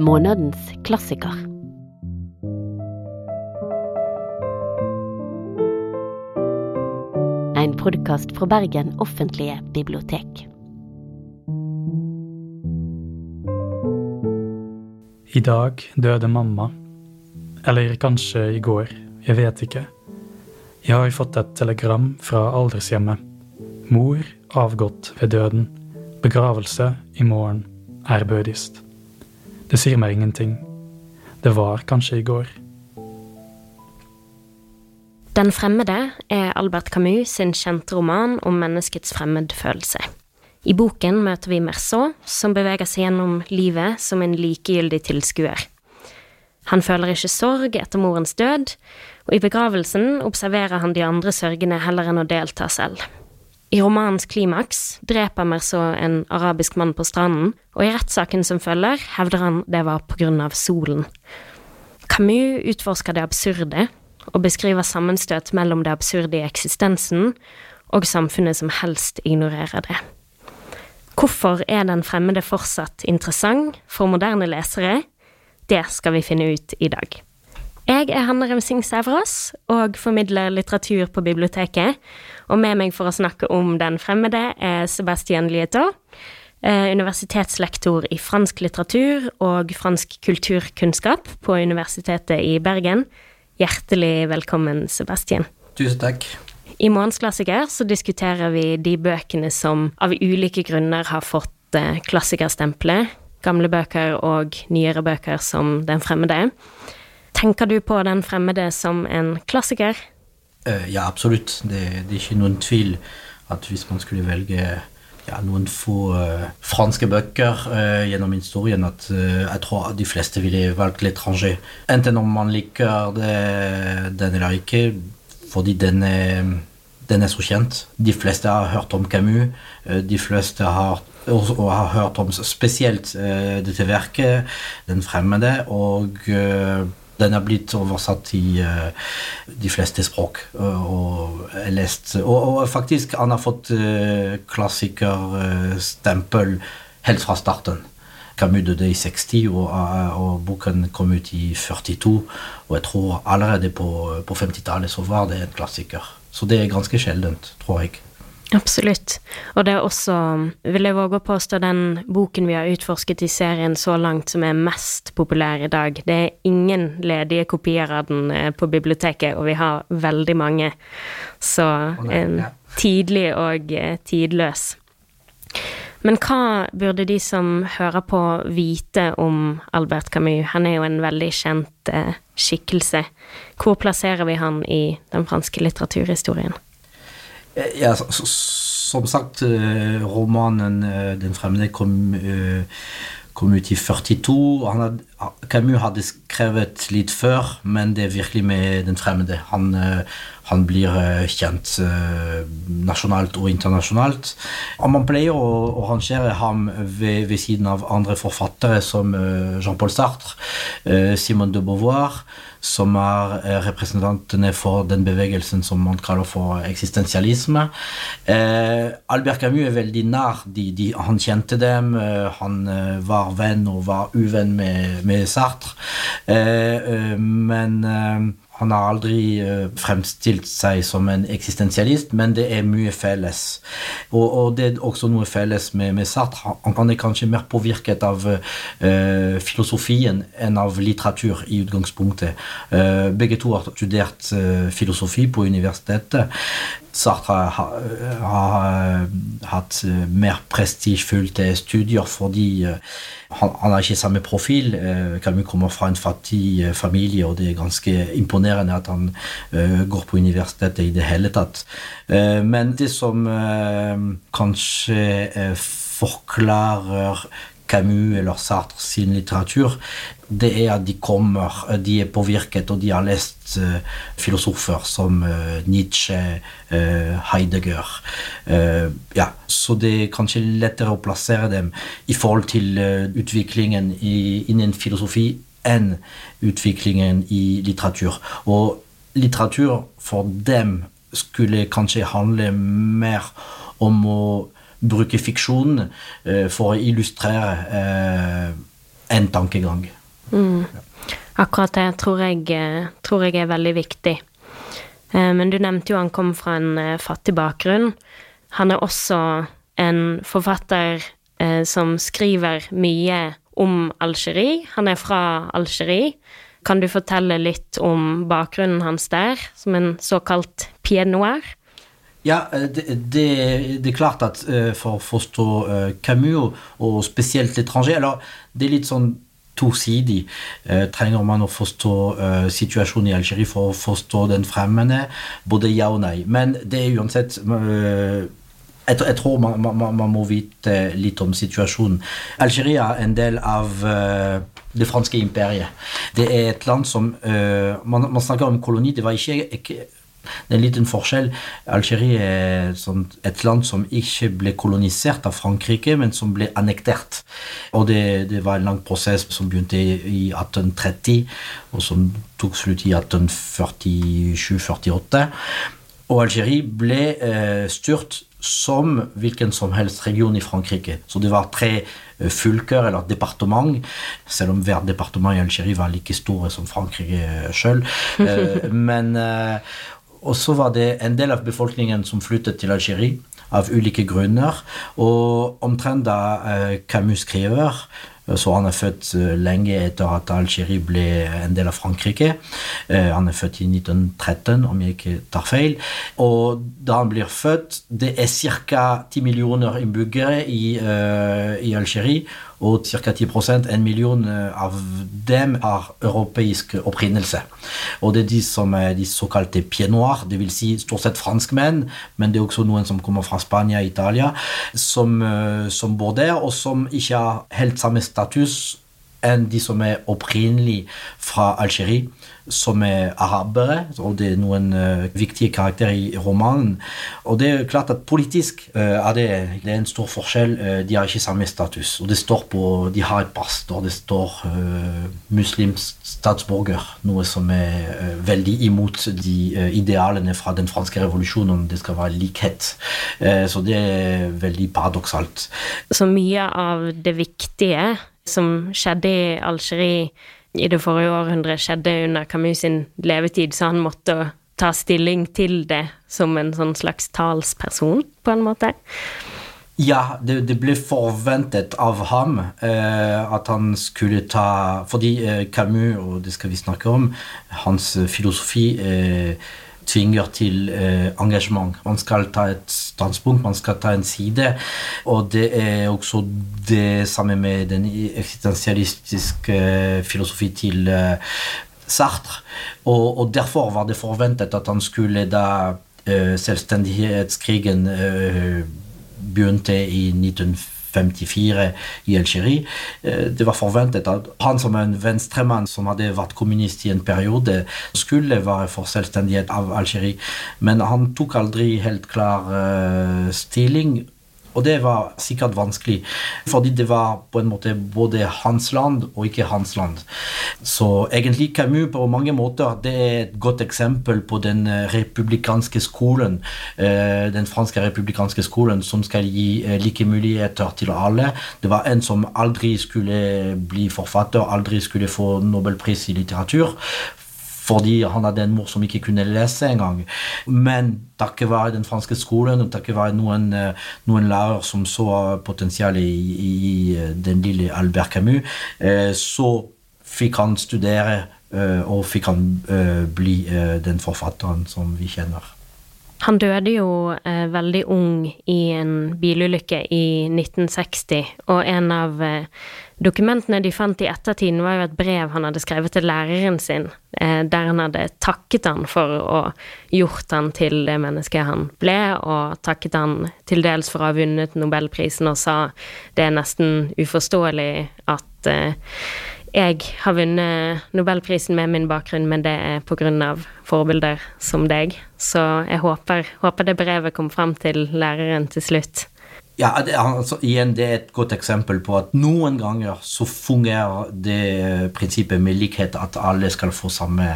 Månedens klassiker. En podkast fra Bergen offentlige bibliotek. I dag døde mamma. Eller kanskje i går. Jeg vet ikke. Jeg har fått et telegram fra aldershjemmet. Mor avgått ved døden. Begravelse i morgen. Ærbødigst. Det sier meg ingenting. Det var kanskje i går. Den fremmede er Albert Camus sin kjente roman om menneskets fremmedfølelse. I boken møter vi Merceau, som beveger seg gjennom livet som en likegyldig tilskuer. Han føler ikke sorg etter morens død, og i begravelsen observerer han de andre sørgende heller enn å delta selv. I romanens klimaks dreper Merceau en arabisk mann på stranden, og i rettssaken som følger, hevder han det var på grunn av solen. Camus utforsker det absurde, og beskriver sammenstøt mellom det absurde i eksistensen og samfunnet som helst ignorerer det. Hvorfor er Den fremmede fortsatt interessant for moderne lesere? Det skal vi finne ut i dag. Jeg er Hanne Remsing Sævrås og formidler litteratur på biblioteket. Og med meg for å snakke om Den fremmede er Sebastian Lietot, eh, universitetslektor i fransk litteratur og fransk kulturkunnskap på Universitetet i Bergen. Hjertelig velkommen, Sebastian. Tusen takk. I Månedsklassiker så diskuterer vi de bøkene som av ulike grunner har fått eh, klassikerstempelet. Gamle bøker og nyere bøker som Den fremmede. Tenker du på Den fremmede som en klassiker? Uh, ja, absolutt. Det, det, er ikke noen tvil at hvis man skulle velge ja, noen få uh, franske bøker uh, gjennom historien, at jeg tror de fleste ville valgt l'étranger. Enten om man liker det, den eller ikke, fordi den er, den er så kjent. De fleste har hørt om Camus. De fleste har og har hørt om spesielt dette verket, 'Den fremmede', og den er blitt oversatt i uh, de fleste språk uh, og er lest. Og, og, faktisk, han har fått uh, klassikerstempel helt fra starten. Camus døde i 60, og, og, boken kom ut i 42. Og jeg tror allerede på, på 50-tallet så var det en klassiker. Så det er ganske sjeldent, tror jeg. Absolutt. Og det er også, vil jeg våge å påstå, den boken vi har utforsket i serien så langt som er mest populær i dag. Det er ingen ledige kopier av den eh, på biblioteket, og vi har veldig mange. Så en tidlig og eh, tidløs. Men hva burde de som hører på, vite om Albert Camus? Han er jo en veldig kjent eh, skikkelse. Hvor plasserer vi han i den franske litteraturhistorien? Eh, ja, som sagt, eh, romanen eh, 'Den fremmede' kom, kom ut i 42. Had, Camus hadde skrevet litt før, men det er virkelig med 'Den fremmede'. Han, han blir kjent nasjonalt og internasjonalt. Og man pleier å, rangere ham ved, ved, siden av andre forfattere som Jean-Paul Sartre, Simone de Beauvoir som er eh, representantene for den bevegelsen som man kaller for eksistensialisme. Eh, Albert Camus er veldig nær. De, de, han kjente dem. Eh, han eh, var venn og var uvenn med, med Sartre. Eh, eh, men han har aldri uh, fremstilt seg som en eksistensialist, men det er mye felles. Og, og det er også noe felles med, med Sartre. Han kan kanskje mer påvirket av uh, filosofien enn av litteratur i utgangspunktet. Uh, begge to har studert filosofi på universitetet. Sartre har, har hatt mer prestisjefylte studier fordi han, han, har ikke samme profil. Camus kommer fra en fattig familie, og det er ganske imponerende at han går på universitetet i det hele tatt. men det som kanskje forklarer Camus eller Sartre sin litteratur, det er at de kommer, de er påvirket, og de har lest uh, filosofer som uh, Nietzsche, uh, Heidegger. ja, så det er kanskje lettere å plassere dem i forhold til utviklingen i, innen filosofi enn utviklingen i litteratur. Og litteratur for dem skulle kanskje handle mer om å bruke fiksjon for å illustrere en tankegang. Mm. Akkurat det tror jeg, eh, tror jeg, er veldig viktig. Eh, men du nevnte jo han kom fra en eh, fattig bakgrunn. Han er også en forfatter som skriver mye om Algerie. Han er fra Algerie. Kan du fortelle litt om bakgrunnen hans der, som en såkalt pied noir? Ja, det, det, er klart at for å forstå Camus, og spesielt l'étranger Eller det er litt sånn tosidig. Eh, trenger man å forstå eh, situasjonen i Algerie for å forstå den fremmede? Både ja og nei. Men det er uansett eh, jeg, tror man, man, man, må vite litt om situasjonen. Algerie er en del av det franske imperiet. Det er et land som man, man, snakker om koloni. Det var ikke, ikke det er en liten forskjell. Algerie er et land som ikke ble kolonisert av Frankrike, men som ble annektert. Og det, det var en lang prosess som begynte i 1830, og som tok slutt i 1847-48. Og Algerie ble eh, styrt som hvilken som helst region i Frankrike. Så det var tre eh, fylker eller departement, selv om hvert departement i Algerie var like store som Frankrike sjøl. Eh, men og så var det en del av befolkningen som flyttet til Algerie av ulike grunner. Og omtrent da eh, Camus skriver, eh, så han er født eh, lenge etter at Algerie ble en del av Frankrike. Han er født i 1913, om jeg ikke tar feil. Og da han blir født Det er ca. 10 millioner innbyggere i, i Algerie og ca. 10 en million eh, av dem har europeisk opprinnelse. Og det er de som er de såkalte pied noir, dvs. Si stort sett franskmenn, men det er også noen som kommer fra Spania og Italia, som, eh, som bor der, og som ikke har helt samme status enn de som er opprinnelig fra Algerie som er arabere, og det er noen uh, viktige karakterer i romanen. Og det er klart at politisk uh, er det, det, er en stor forskjell. Uh, de har ikke samme status. Og det står på De har et pass der det står muslimsk statsborger, noe som er veldig imot de idealene fra den franske revolusjonen om det skal være likhet. så det er veldig paradoksalt. Så mye av det viktige som skjedde i Algerie i det forrige århundret skjedde under Camus sin levetid, så han måtte ta stilling til det som en sånn slags talsperson, på en måte. Ja, det, det ble forventet av ham eh, at han skulle ta Fordi eh, Camus, og det skal vi snakke om, hans filosofi eh, tvinger til eh, engasjement. Man skal ta et standpunkt, man skal ta en side. Og det er også det samme med den eksistensialistiske eh, filosofi til eh, Sartre. Og, og, derfor var det forventet at han skulle da eh, Selvstendighetskrigen eh, begynte i 1950 54 i Algerie. Eh, det var forventet at han som en venstremann som hadde vært kommunist i en periode, skulle være for selvstendighet av Algerie. Men han tok aldri helt klar uh, stilling. Og det var sikkert vanskelig, fordi det var på en måte både hans land og ikke hans land. Så egentlig Camus på mange måter det er et godt eksempel på den eh, republikanske skolen, eh, den franske republikanske skolen som skal gi eh, like muligheter til alle. Det var en som aldri skulle bli forfatter, aldri skulle få nobelpris i litteratur fordi han hadde en mor som ikke kunne lese engang. Men takket være den franske skolen og takket være noen, eh, noen lærere som så potensialet i, i, eh, den lille Albert Camus, eh, så fikk han studere og fikk han bli den forfatteren som vi kjenner. Han døde jo eh, veldig ung i en bilulykke i 1960, og en av eh, Dokumentene de fant i ettertiden, var jo et brev han hadde skrevet til læreren sin, eh, der han hadde takket han for å gjort han til det mennesket han ble, og takket han til dels for å ha vunnet nobelprisen, og sa det er nesten uforståelig at eh, jeg har vunnet nobelprisen med min bakgrunn, men det er av forbilder som deg. Så jeg håper, håper det brevet kom fram til læreren til slutt. Ja, det, altså, igjen, det er et godt eksempel på at noen ganger så fungerer det prinsippet med likhet, at alle skal få samme,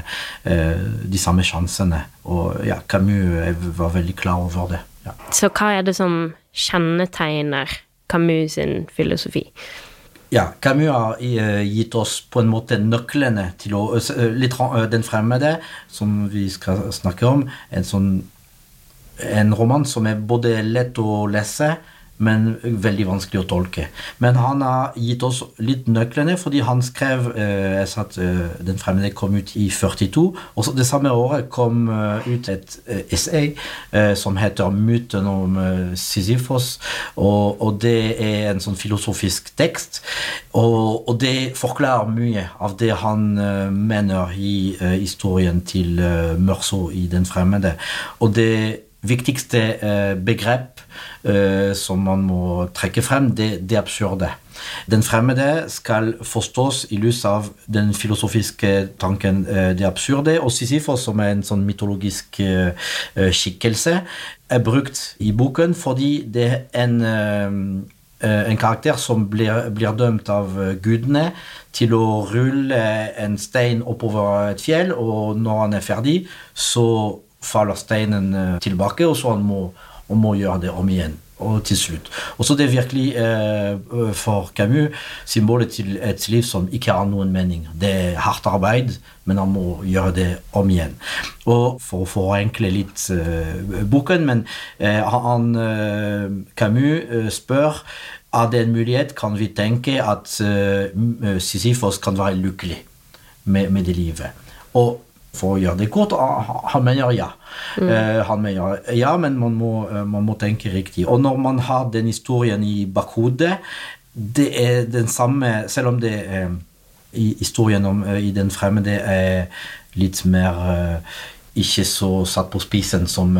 eh, de samme sjansene. Og ja, Camus var veldig klar over det. Ja. Så hva er det som kjennetegner Camus sin filosofi? ja, Camus har gitt oss på en måte nøklene til å litt, Den fremmede, som vi skal snakke om, en sånn en roman som er både lett å lese, men veldig vanskelig å tolke. Men han har gitt oss litt nøklene, fordi han skrev eh, jeg sa at eh, Den fremmede kom ut i 42. Og det samme året kom eh, ut et eh, essay eh, som heter 'Myten om eh, Sisyfos'. Og, og, det er en sånn filosofisk tekst. Og, og det forklarer mye av det han mener i historien til Mørso i Den fremmede. Og det viktigste begrep som man må trekke frem, det, det absurde. Den fremmede skal forstås i lys av den filosofiske tanken eh, det absurde, og Sisyfos, som er en sånn mytologisk skikkelse, er brukt i boken fordi det er en en karakter som blir, blir, dømt av gudene til å rulle en stein oppover et fjell, og når han er ferdig, så faller steinen eh, tilbake, og så han må, og må gjøre det om igjen. Og til slutt. Og så det er virkelig eh, for Camus symbolet til et liv som ikke har noen mening. Det er hardt arbeid, men han må gjøre det om igjen. Og for å forenkle litt eh, boken, men eh, han eh, Camus spør er det en mulighet, kan vi tenke at Sisyfos kan være lykkelig med, med det livet. Og for å gjøre det kort. Han mener ja. Mm. Uh, han mener ja, men man må, uh, man må, tenke riktig. Og når man har den historien i bakhodet, det er den samme Selv om det uh, i historien om, i Den fremmede er litt mer ikke så satt på spisen som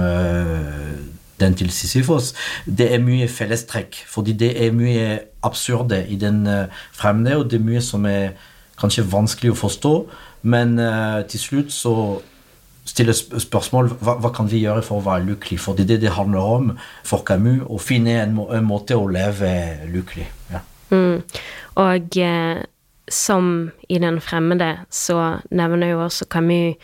den til Sisyfos. Det er mye fellestrekk, fordi det er mye absurde i den fremmede, og det er mye som er kanskje vanskelig å forstå. Men uh, til slutt så stiller spørsmål hva, hva, kan vi gjøre for å være lykkelig? For det er det det handler om for Camus, å finne en, må, en måte å leve lykkelig. Ja. Mm. Og eh, som i Den fremmede, så nevner jo også Camus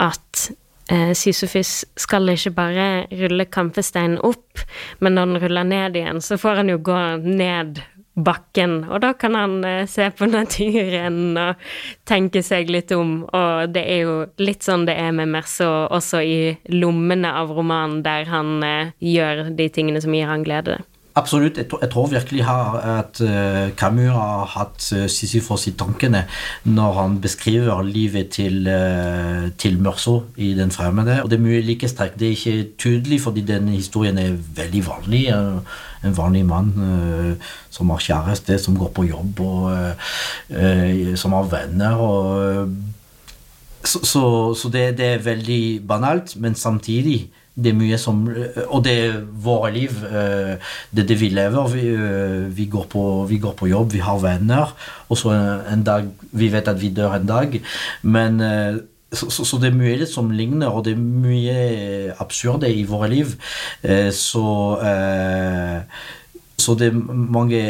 at eh, Sisyfus skal ikke bare rulle kampesteinen opp, men når den ruller ned igjen, så får han jo gå ned bakken, og da kan han eh, se på naturen og tenke seg litt om, og det er jo litt sånn det er med Merso også i lommene av romanen, der han eh, gjør de tingene som gir han glede. Absolutt. Jeg jeg tror virkelig at uh, Camus har hatt uh, Sisyfos i tankene når han beskriver livet til, uh, til Mørso i Den fremmede. Og det er mye likestrekk. Det er ikke tydelig, fordi den historien er veldig vanlig. Uh, en vanlig mann som har kjæreste, som går på jobb, og som har venner. og så, så, så det, det, er veldig banalt, men samtidig det er mye som Og det er våre liv. Det er det vi lever. Vi, vi, går, på, vi går, på, jobb, vi har venner. Og så en dag Vi vet at vi dør en dag. Men så, så, så, det er mye som ligner, og det er mye absurde i våre liv. Så så det er mange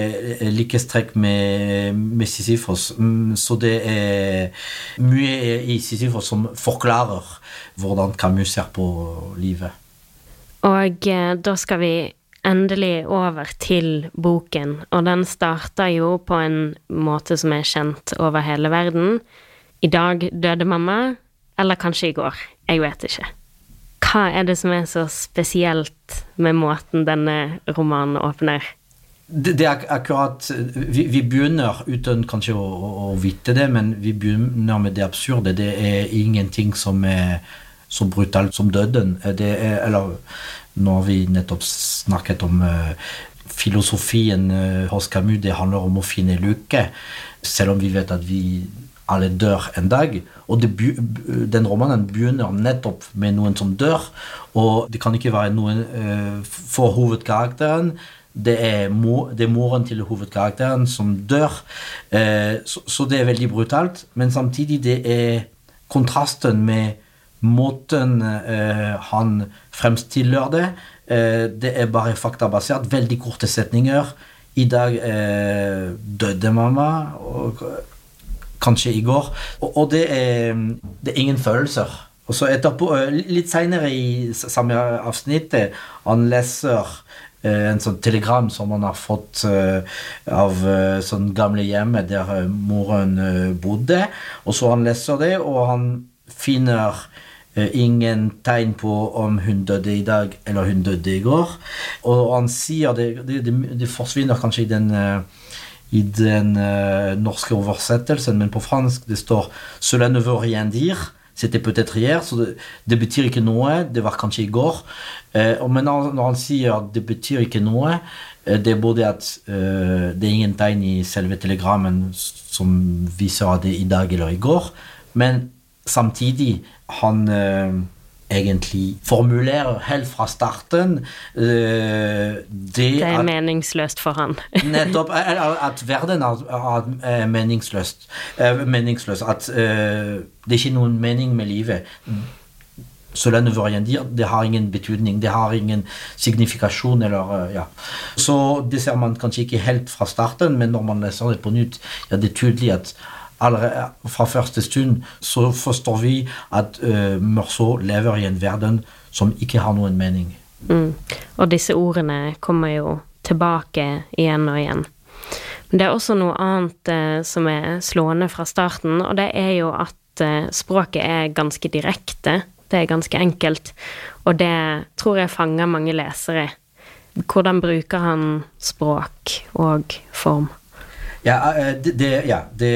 likhetstrekk med, med Sisyfos. Mm, så det er mye i Sisyfos som forklarer hvordan Camus ser på livet. Og eh, da skal vi endelig over til boken, og den starter jo på en måte som er kjent over hele verden. I dag døde mamma, eller kanskje i går. Jeg vet ikke. Hva er det som er så spesielt med måten denne romanen åpner? Det, det er akkurat vi, vi, begynner, uten kanskje å, å, vite det, men vi begynner med det absurde. Det er ingenting som er så brutalt som døden. Det er, eller nå har vi nettopp snakket om uh, filosofien uh, hos Camus. Det handler om å finne lykke, selv om vi vet at vi alle dør en dag. Og det, den romanen begynner nettopp med noen som dør, og det kan ikke være noen uh, for hovedkarakteren. Det er, mor, det er, moren til hovedkarakteren som dør. Så, så, det er veldig brutalt. Men samtidig det er kontrasten med måten uh, han fremstiller det. Det er bare faktabasert. Veldig korte setninger. I dag eh, døde mamma. Og, kanskje i går. Og, og det, er, det, er, ingen følelser. Og så etterpå, litt seinere i samme avsnitt, han leser en sånn telegram som han har fått av sånn gamle hjemmet der moren bodde. Og så han leser det, og han finner ingen tegn på om hun døde i dag eller hun døde i går. Og han sier det, det, det forsvinner kanskje i den i den uh, norske oversettelsen, men på fransk det står 'Cela ne veut rien dire'. C'était peut-être hier, så det, det, betyr ikke noe. Det var kanskje i går. Eh, men når, han sier at det betyr ikke noe, eh, det er både at eh, det er ingen tegn i selve telegrammen som viser at det er i dag eller i går, men samtidig han eh, egentlig formulerer helt fra starten uh, det, det er at, meningsløst for han. nettopp at verden er, meningsløst. Meningsløs. At det er ikke noen mening med livet. så ne veut rien. Det har ingen betydning. Det har ingen signifikasjon. Eller, ja. Så det ser man kanskje ikke helt fra starten, men når man leser det på nytt, ja, det er tydelig at allerede fra første stund så forstår vi at uh, Meursault lever i en verden som ikke har noen mening. Mm. Og disse ordene kommer jo tilbake igjen og igjen. Men det er også noe annet uh, som er slående fra starten, og det er jo at uh, språket er ganske direkte. Det er ganske enkelt, og det tror jeg fanger mange lesere. Hvordan bruker han språk og form? Ja, det, det, ja, det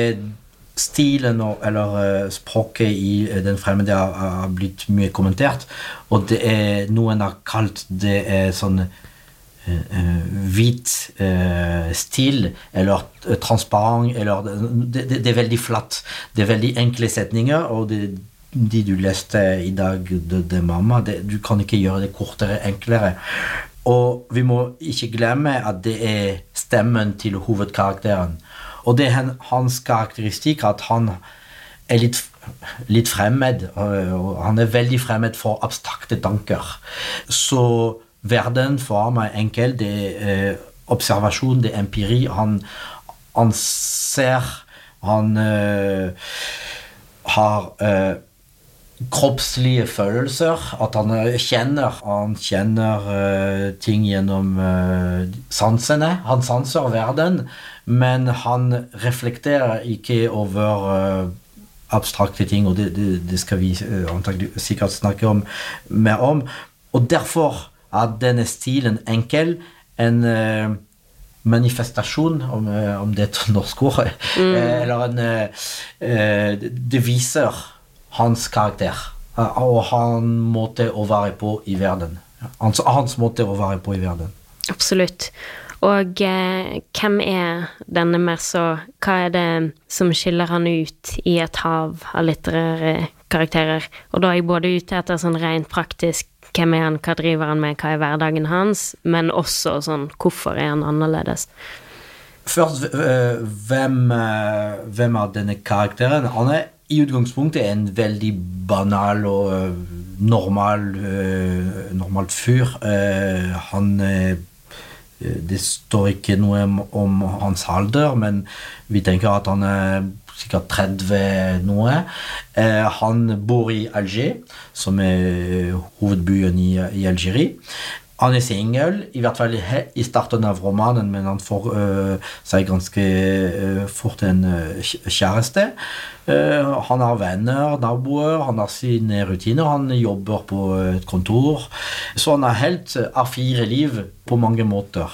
stilen og, eller uh, språket i uh, den fremmede har, blitt mye kommentert. Og det er noen har kalt det er sånn uh, hvit stil, eller transparent, eller det, det, det, er veldig flatt. Det er veldig enkle setninger, og det, de du leste i dag, det, mamma, du kan ikke gjøre det kortere, enklere. Og vi må ikke glemme at det er stemmen til hovedkarakteren. Og det er hans karakteristikk at han er litt, litt fremmed. Han er veldig fremmed for abstrakte tanker. Så verden for ham er enkel. Det er eh, observasjon, det er empiri. Han, han ser Han uh, har uh, kroppslige følelser. At han kjenner Han kjenner uh, ting gjennom sansene. Han sanser verden men han reflekterer ikke over uh, abstrakte ting, og det, det, det skal vi uh, sikkert snakke om, mer om. Og derfor er denne stilen enkel. En uh, manifestasjon, om, om, det er et norsk ord, mm. eller en Det viser hans karakter og hans måte å være på i verden. Hans, hans måte å være på i verden. Absolutt. Og eh, hvem er denne Merceau? Hva er det som skiller han ut i et hav av litterære karakterer? Og da er jeg både ute etter sånn rent praktisk hvem er han, hva driver han med, hva er hverdagen hans, men også sånn hvorfor er han annerledes? Først, hvem, eh, hvem er denne karakteren? Han er i utgangspunktet er en veldig banal og eh, normal, eh, normalt fyr. Han Eh, det står ikke noe om hans alder, men vi tenker at han er sikkert 30 noe. Han bor i Alger, som er hovedbyen i, i Algerie. Han er singel, i hvert fall i starten av romanen, men han får uh, seg ganske uh, fort en uh, kjæreste. han har venner, naboer, han har sine rutiner, han jobber på et kontor. Så han har helt A4-liv på mange måter.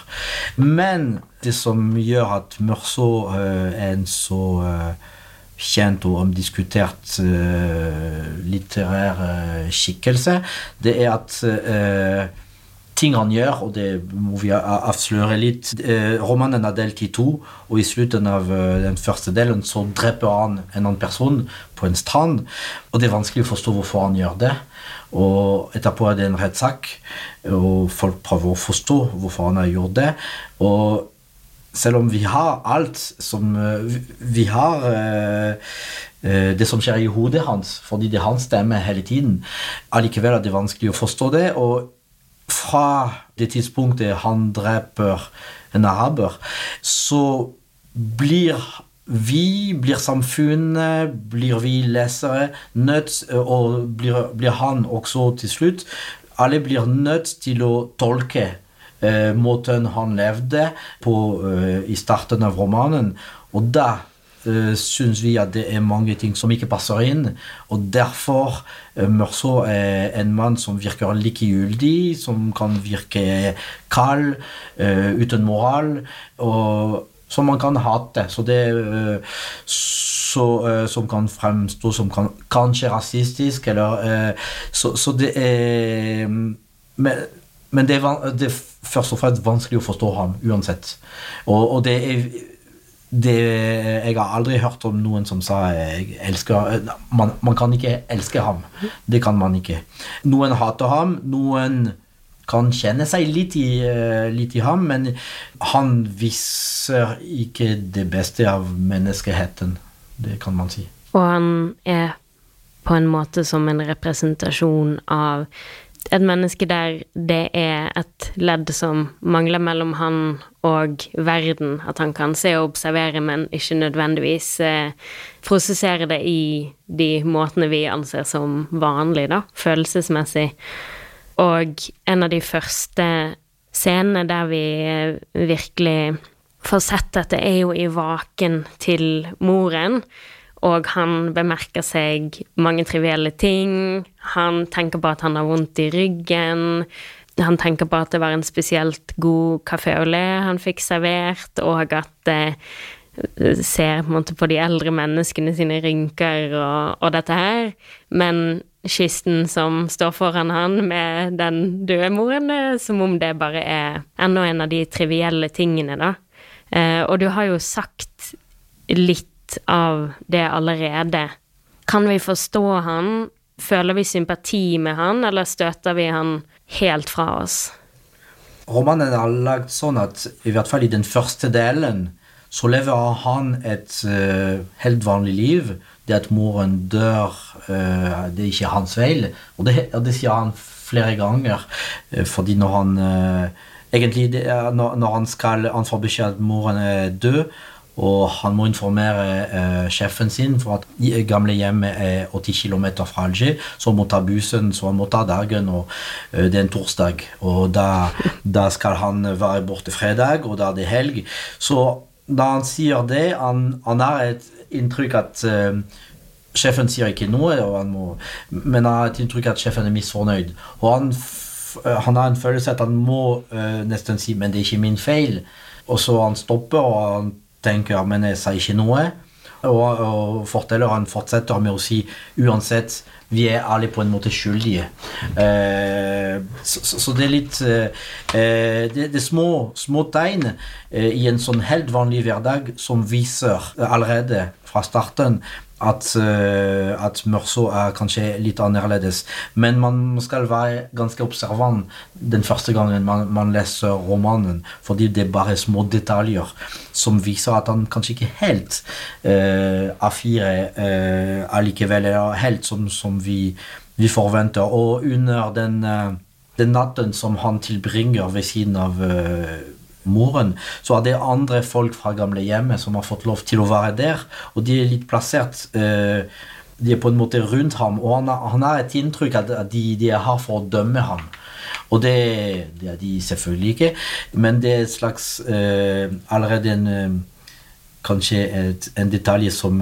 Men det som gjør at Mørso er en så kjent og omdiskutert litterær skikkelse, det er at ting han gjør, og det må vi avsløre litt. Eh, romanen er delt i to, og i slutten av eh, den første delen så dreper han en annen person på en strand. Og det er vanskelig å forstå hvorfor han gjør det. Og etterpå er det en rettssak, og folk prøver å forstå hvorfor han har gjort det. Og selv om vi har alt som eh, Vi har det som skjer i hodet hans, fordi det er hans stemme hele tiden. Allikevel er det vanskelig å forstå det. og fra det tidspunktet han dreper en araber, så blir vi, blir samfunnet, blir vi lesere nødt, og blir, blir, han også til slutt Alle blir nødt til å tolke eh, måten han levde på eh, i starten av romanen. Og da syns vi at det er mange ting som ikke passer inn. Og derfor uh, Meursault er en mann som virker likegyldig, som kan virke kald, uh, uten moral. og som man kan hate. Så det så, Som kan fremstå som kan, kanskje rasistisk, eller så, så, det er Men, men det, er, det, er, først og fremst vanskelig å forstå ham uansett. Og, og det er det, jeg har aldri hørt om noen som sa jeg elsker man, man, kan ikke elske ham. Det kan man ikke. Noen hater ham, noen kan kjenne seg litt i, eh, litt i ham, men han viser ikke det beste av menneskeheten. Det kan man si. Og han er på en måte som en representasjon av et menneske der det er et ledd som mangler mellom han og verden. At han kan se og observere, men ikke nødvendigvis eh, prosessere det i de måtene vi anser som vanlig, da, følelsesmessig. Og en av de første scenene der vi eh, virkelig får sett dette, er jo i vaken til moren og han bemerker seg mange trivielle ting. Han tenker på at han har vondt i ryggen. Han tenker på at det var en spesielt god café au lait han fikk servert, og at eh, ser på, på, de eldre menneskene sine rynker og, og, dette her. Men kisten som står foran han med den døde moren, som om det bare er enda en av de trivielle tingene, da. Eh, og du har jo sagt litt av det allerede. Kan vi forstå han? Føler vi sympati med han, eller støter vi han helt fra oss? Romanen er lagd sånn at i hvert fall i den første delen så lever han et uh, helt vanlig liv. Det at moren dør, uh, det er ikke hans feil. Og det, det sier han flere ganger. Uh, fordi når han Egentlig, er, når, når, han skal Han får beskjed at moren er død, og han må informere eh, sjefen sin for at gamle hjemmet er 80 km fra Alger. Så han må ta bussen, så han må ta dagen, og eh, det er en torsdag. Og da, da, skal han være borte fredag, og da er det helg. Så da han sier det, han, han har et inntrykk at eh, Sjefen sier ikke noe, må, men han har et inntrykk at sjefen er misfornøyd. Og han, han har en følelse at han må uh, nesten si 'men det er ikke min feil'. Og så han stopper, og han tenker jeg sier ikke noe. Og, og fortelleren fortsetter med å si uansett, vi er alle på en måte skyldige. Eh, så, så, det er litt eh, det, det, er små, små tegn eh, i en sånn helt vanlig hverdag som viser allerede fra starten at, uh, at Meursault er kanskje litt annerledes. Men man skal være ganske observant den første gangen man, man, leser romanen, fordi det er bare små detaljer som viser at han kanskje ikke helt uh, A4 uh, allikevel er helt som, som vi, vi, forventer. Og under den, uh, den natten som han tilbringer ved siden av moren, så er det andre folk fra gamlehjemmet som har fått lov til å være der. Og de er litt plassert eh, De er på en måte rundt ham, og han, han har et inntrykk at de, de er her for å dømme ham. Og det, det, er de selvfølgelig ikke, men det er et slags eh, allerede en eh, Kanskje et, en detalj som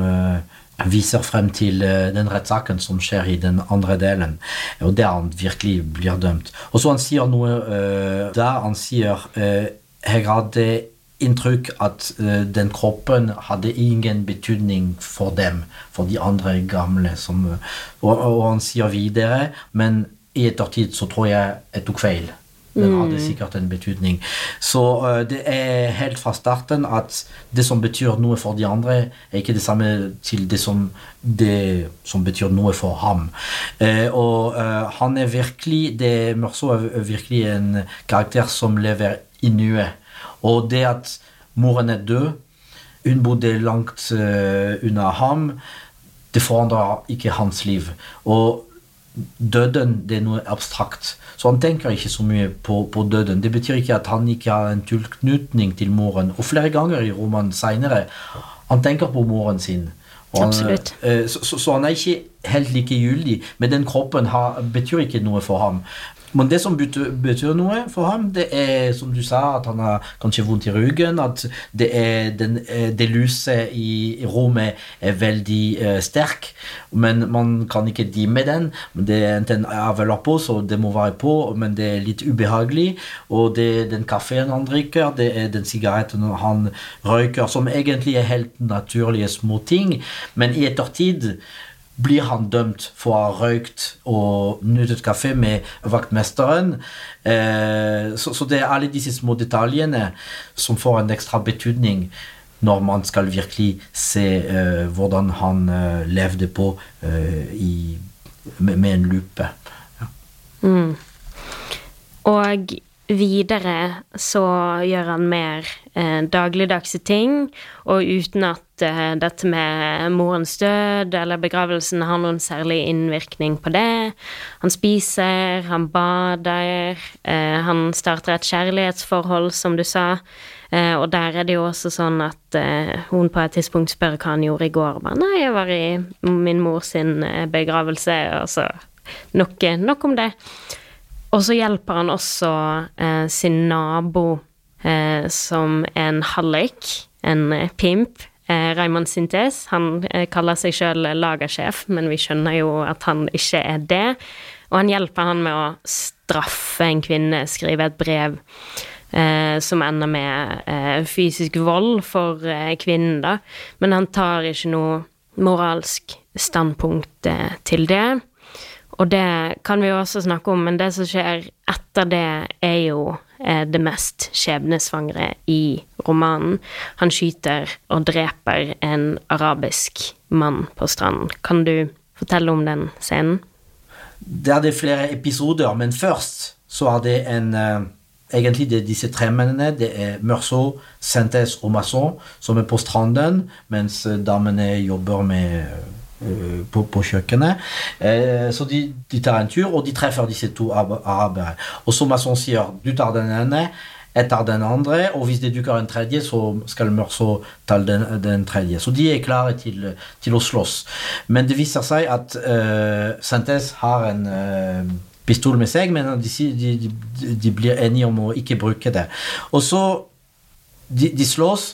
viser frem til den rettssaken som skjer i den andre delen, og der han virkelig blir dømt. Og så han sier noe der han sier jeg hadde inntrykk at uh, den kroppen hadde ingen betydning for dem, for de andre gamle. Som, og, og, han sier videre, men i ettertid så tror jeg jeg tok feil. Den hadde mm. sikkert en betydning. Så uh, det er helt fra starten at det som betyr noe for de andre, er ikke det samme til det som, det som betyr noe for ham. Uh, og han er virkelig det Meursault er virkelig en karakter som lever i nuet. Og det at moren er død, hun bodde langt uh, unna ham, det forandrer ikke hans liv. Og døden det er noe abstrakt. Så han tenker ikke så mye på, på, døden. Det betyr ikke at han ikke har en tilknytning til moren. Og flere ganger i romanen seinere han tenker på moren sin. Han, Absolutt. eh, så, så, så han er ikke helt likegyldig, men den kroppen har, betyr ikke noe for ham. Men det som betyr, noe for ham, det er som du sa, at han har kanskje vondt i ryggen, at det, den, eh, det lyset i, rommet er veldig eh, sterk, men man kan ikke dimme den. Det er enten avheller på, så det må være på, men det er litt ubehagelig. Og det er den kaffen han drikker, det er den sigaretten han røyker, som egentlig er helt naturlige små ting, men i ettertid blir han dømt for å ha røykt og nyttet kaffe med vaktmesteren. Eh, så, det er alle disse små detaljene som får en ekstra betydning når man skal virkelig se eh, hvordan han eh, levde på med, med en lupe. Mm. Og videre så gjør han mer eh, dagligdagse ting, og uten at eh, dette med morens død eller begravelsen har noen særlig innvirkning på det. Han spiser, han bader, eh, han starter et kjærlighetsforhold, som du sa. Eh, og der er det jo også sånn at eh, hun på et tidspunkt spør hva han gjorde i går. Og bare, Nei, jeg var i min mors eh, begravelse, og så nok, nok om det. Og så hjelper han også eh, sin nabo eh, som en hallik, en pimp. Eh, Raymond Sintes. Han eh, kaller seg sjøl lagersjef, men vi skjønner jo at han ikke er det. Og han hjelper han med å straffe en kvinne, skrive et brev eh, som ender med eh, fysisk vold for eh, kvinnen, da. Men han tar ikke noe moralsk standpunkt eh, til det. Og det kan vi jo også snakke om, men det som skjer etter det, er jo eh, det mest skjebnesvangre i romanen. Han skyter og dreper en arabisk mann på stranden. Kan du fortelle om den scenen? Det er det flere episoder, men først så er det en eh, Egentlig det er disse tre mennene. Det er Meursault, Sentes og Masson som er på stranden, mens eh, damene jobber med på, på kjøkkenet. Eh, så de, de tar en tur, og de treffer disse to araberne. Og så Masson sier du tar den ene, jeg tar den andre, og hvis det dukker en tredje, så skal Mørso ta den, den tredje. Så de er klare til, til å slåss. Men det viser seg at uh, Santes har en eh, pistol med seg, men de, de, de, de blir enige om å ikke bruke det. Og så de, de slåss,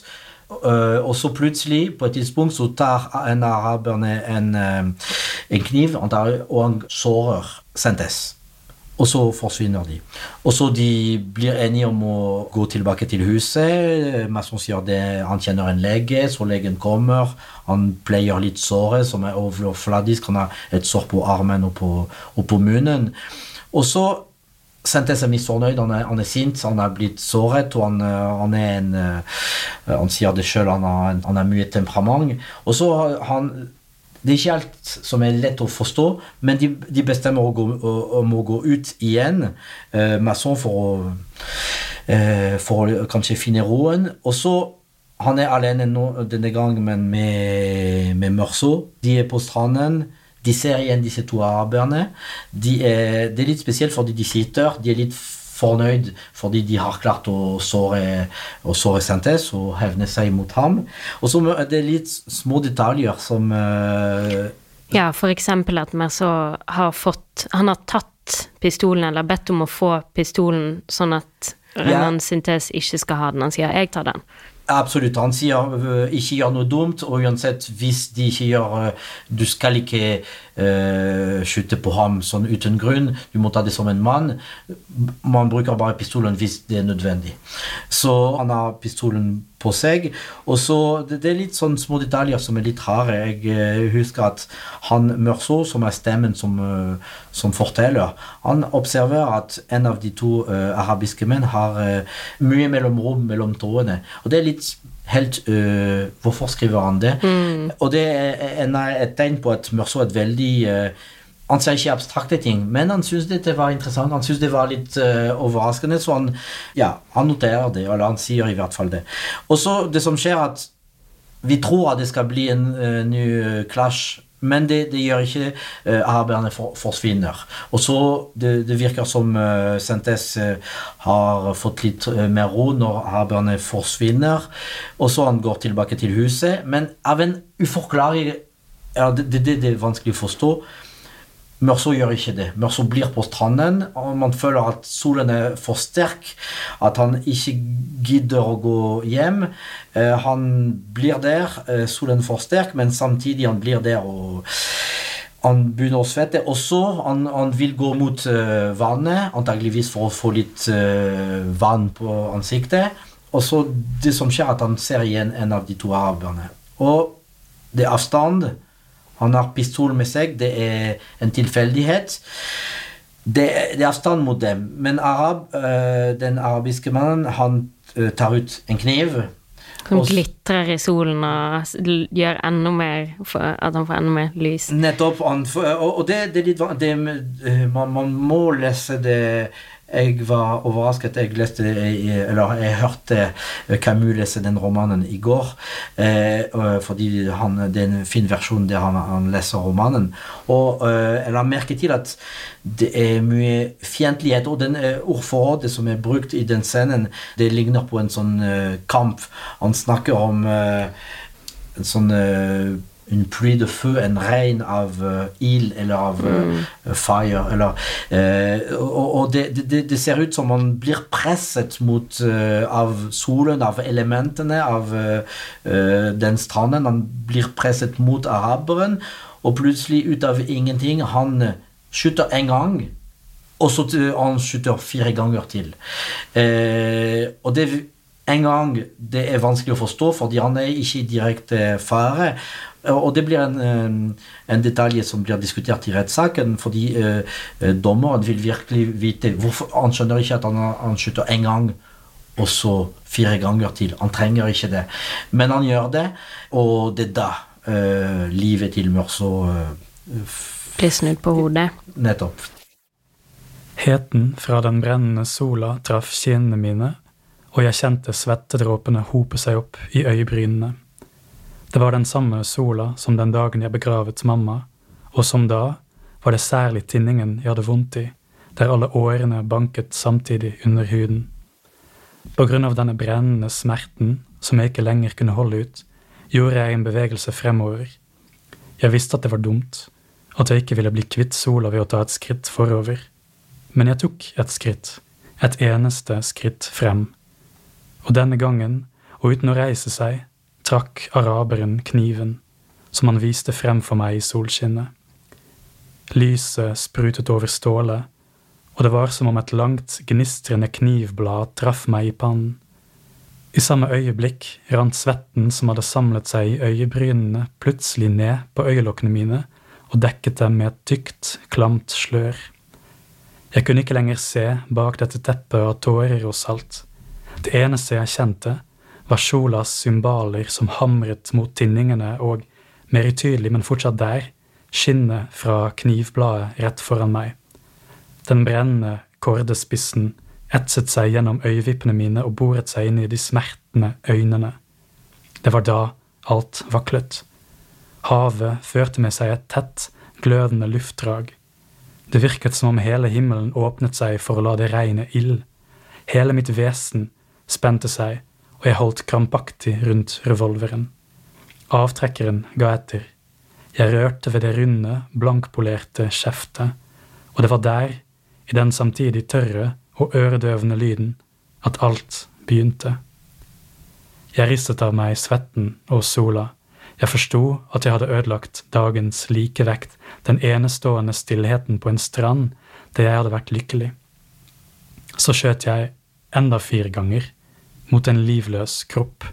og så plutselig, på et tidspunkt, så tar en araberne en, øh, en kniv og han sårer Sentes. Og så forsvinner de. Og så de blir enige om å gå tilbake til huset. Masson sier det, han kjenner en lege, så legen kommer. Han pleier litt såret, som er overfladisk. Han har et sår på armen og på, og på munnen. Og så Sentes er misfornøyd, han han er sint, han er blitt såret, og han, øh, han er en øh, Han sier det sjøl, han, han har mye temperament. Og så han Det er ikke alt som er lett å forstå, men de, de bestemmer å gå, å- om å gå ut igjen, eh, Masson, for å eh, For å kanskje finne roen. Og så Han er alene nå, denne gangen, men med, med Mørso. De er på stranden. De ser igjen disse to araberne. De er, det er litt spesielt fordi de sitter. De er litt fornøyd fordi de har klart å såre, å såre Santes og hevne seg mot ham. Og så er det litt små detaljer som uh, Ja, for eksempel at Merceau har fått Han har tatt pistolen, eller bedt om å få pistolen, sånn at Renan Sintes ikke skal ha den. Han sier 'jeg tar den'. Absolutt. Han sier øh, ikke gjør noe dumt, og uansett hvis de ikke gjør øh, Du skal ikke uh, skyte på ham sånn uten grunn. Du må ta det som en mann. Man bruker bare pistolen hvis det er nødvendig. Så han har pistolen på seg. Og så Det, det er litt sånn små detaljer som er litt rare. Jeg øh, husker at han Mørso, som er stemmen som, øh, som forteller, han observerer at en av de to uh, arabiske menn har uh, mye mellomrom mellom trådene. Og det er litt helt uh, Hvorfor skriver han det? Og det er en, et tegn på at Mørso er et veldig øh, han ser ikke abstrakte ting, men han syns dette var interessant. Han syns det var litt uh, overraskende, så han, ja, han noterer det, eller han sier i hvert fall det. Og så det som skjer, at vi tror at det skal bli en uh, ny øh, clash, men det, det gjør ikke uh, arbeiderne for, forsvinner. Og så det, det virker som uh, Sentes uh, har fått litt mer ro når arbeiderne forsvinner, og så han går tilbake til huset, men av en uforklarlig ja, det, det, det er vanskelig å forstå. Mørso gjør ikke det. Mørso blir på stranden, og man føler at solen er for sterk. At han ikke gidder å gå hjem. Eh, han blir der, eh, solen for sterk, men samtidig han blir der og han begynner å svette også. Han, han vil gå mot eh, vannet, antageligvis for å få litt uh, vann på ansiktet. Og så det som skjer, at han ser igjen en av de to araberne. Og det er avstand. Han har pistol med seg. Det er en tilfeldighet. Det, det, er avstand mot dem. Men Arab, uh, den arabiske mannen han uh, tar ut en kniv. Som glitrer i solen og gjør enda mer for at han får enda mer lys. Nettopp. Og, det, det er litt det, eh, man, man må lese det jeg var overrasket. Jeg leste, eller jeg hørte Camus lese den romanen i går. Eh, fordi han, det er en fin versjon der han, han leser romanen. Og eh, jeg la merke til at det er mye fiendtlighet. Og den eh, ordforrådet som er brukt i den scenen, det ligner på en sånn eh, kamp. Han snakker om eh, en sånn en pluie de feu, en regn av uh, ild eller av uh, fire. Eller, uh, og, og det, det, det, ser ut som man blir presset mot av solen, av elementene, av den stranden. Han blir presset mot araberen, og plutselig, ut av ingenting, han skyter en gang. Og så han skyter fire ganger til. og det en gang det er vanskelig å forstå, fordi han er ikke i direkte fare. Og det blir en, en detalj som blir diskutert i rettssaken, fordi eh, dommeren vil virkelig vite hvorfor Han skjønner ikke at han, han skyter én gang og så fire ganger til. Han trenger ikke det. Men han gjør det, og det er da eh, livet til Mørso eh, Blir snudd på hodet. Nettopp. Heten fra den brennende sola traff kinnene mine, og jeg kjente svettedråpene hope seg opp i øyebrynene. Det var den samme sola som den dagen jeg begravet mamma, og som da var det særlig tinningen jeg hadde vondt i, der alle årene banket samtidig under huden. På grunn av denne brennende smerten, som jeg ikke lenger kunne holde ut, gjorde jeg en bevegelse fremover. Jeg visste at det var dumt, at jeg ikke ville bli kvitt sola ved å ta et skritt forover. Men jeg tok et skritt, et eneste skritt frem. Og denne gangen, og uten å reise seg, trakk araberen kniven, som han viste frem for meg i solskinnet. Lyset sprutet over stålet, og det var som om et langt, gnistrende knivblad traff meg i pannen. I samme øyeblikk rant svetten som hadde samlet seg i øyebrynene, plutselig ned på øyelokkene mine og dekket dem med et tykt, klamt slør. Jeg kunne ikke lenger se bak dette teppet av tårer og salt. Det eneste jeg kjente, var Sjolas symbaler som hamret mot tinningene, og, mer utydelig, men fortsatt der, skinnet fra knivbladet rett foran meg. Den brennende kordespissen etset seg gjennom øyevippene mine og boret seg inn i de smertende øynene. Det var da alt vaklet. Havet førte med seg et tett, glødende luftdrag. Det virket som om hele himmelen åpnet seg for å la det regne ild. Hele mitt vesen spente seg og jeg holdt krampaktig rundt revolveren. Avtrekkeren ga etter. Jeg rørte ved det runde, blankpolerte skjeftet, og det var der, i den samtidig tørre og øredøvende lyden, at alt begynte. Jeg ristet av meg svetten og sola. Jeg forsto at jeg hadde ødelagt dagens likevekt, den enestående stillheten på en strand der jeg hadde vært lykkelig. Så skjøt jeg enda fire ganger mot en livløs kropp,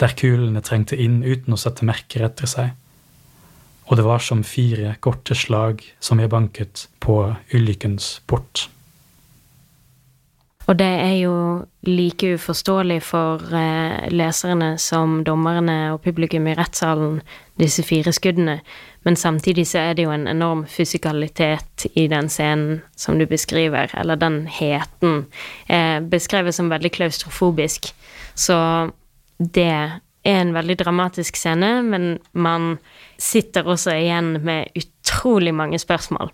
der kulene trengte inn uten å sette merker etter seg. Og det var som fire korte slag som jeg banket på ulykkens port. Og det er jo like uforståelig for eh, leserne som dommerne og publikum i rettssalen, disse fire skuddene. Men samtidig så er det jo en enorm fysikalitet i den scenen som du beskriver, eller den heten. Eh, beskrevet som veldig klaustrofobisk. Så det er en veldig dramatisk scene, men man sitter også igjen med utrolig mange spørsmål.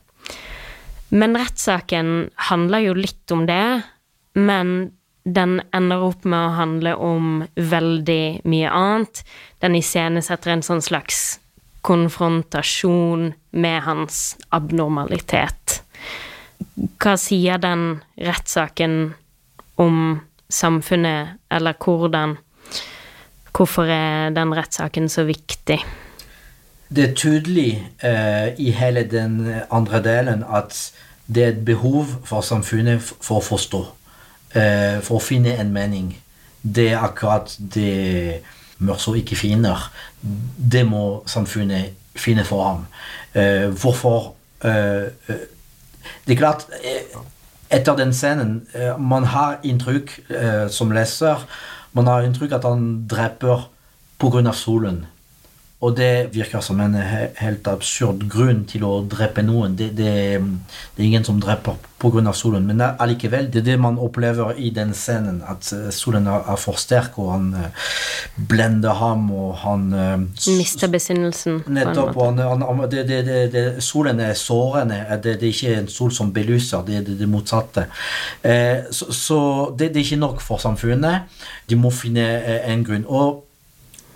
Men rettssaken handler jo litt om det men den ender opp med å handle om veldig mye annet. Den iscenesetter en sånn slags konfrontasjon med hans abnormalitet. Hva sier den rettssaken om samfunnet, eller hvordan Hvorfor er den rettssaken så viktig? Det er tydelig eh, i hele den andre delen at det er et behov for samfunnet for å forstå. Eh, for å finne en mening. Det er akkurat det Mørso ikke finner. Det må samfunnet finne for ham. Eh, hvorfor eh, eh Det er klart eh, Etter den scenen Man har inntrykk som leser Man har inntrykk at han dreper pga. solen. Og det virker som en helt absurd grunn til å drepe noen. Det, det, det er ingen som dreper pga. solen, men allikevel, det er det man opplever i den scenen. At eh, solen er for sterk, og han uh, blender ham, og han uh, Mister besinnelsen. Nettopp. og han, han, det, Solen er sårende. Det, er ikke en sol som belyser, det er det, motsatte. Eh, så, så det, er ikke nok for samfunnet. De må finne en grunn. og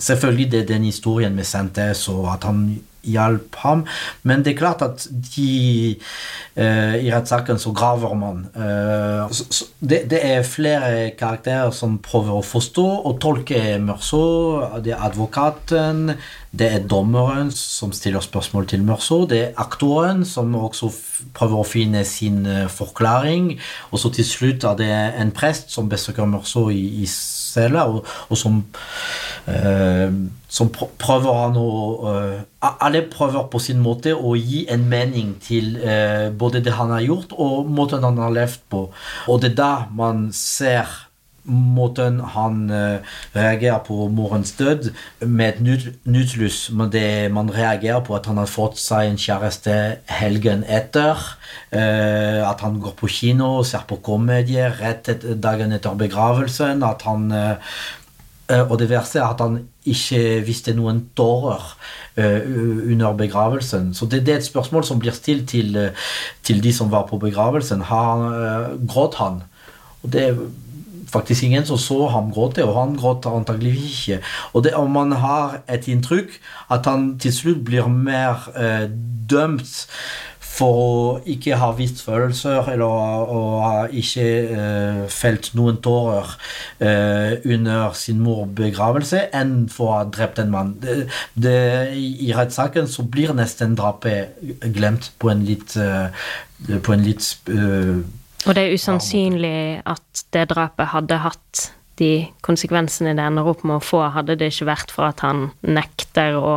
Selvfølgelig det er den historien med Santes, og at han hjalp ham. Men det er klart at de uh, I rettssaken så graver man. Uh, så, så det, det, er flere karakterer som prøver å forstå og tolke Mørso. Det er advokaten, det er dommeren som stiller spørsmål til Mørso, det er aktoren som også prøver å finne sin uh, forklaring, og så til slutt er det en prest som besøker Mørso i, i cella, og, og som Eh, som prøver han å uh, Alle prøver på sin måte å gi en mening til uh, både det han har gjort, og måten han har levd på. Og det er da man ser måten han uh, reagerer på morens død, med et nytt, Men det man reagerer på at han har fått seg en kjæreste helgen etter. Uh, at han går på kino og ser på komedier rett et, dagen etter begravelsen. At han Eh, og det verste er at han ikke visste noen tårer under begravelsen. Så det, det, er et spørsmål som blir stilt til, til de som var på begravelsen. Har, uh, gråt han? Og det faktisk ingen som så ham gråte, og han gråter antagelig ikke. Og, det, og man har et inntrykk at han til slutt blir mer dømt for å ikke ha vist følelser eller å ha ikke eh, felt noen tårer eh, under sin mor begravelse enn for å ha drept en mann. Det, det, I rettssaken så blir nesten drapet glemt på en litt, uh, på en litt Og det er usannsynlig at det drapet hadde hatt de konsekvensene det ender opp med å få, hadde det ikke vært for at han nekter å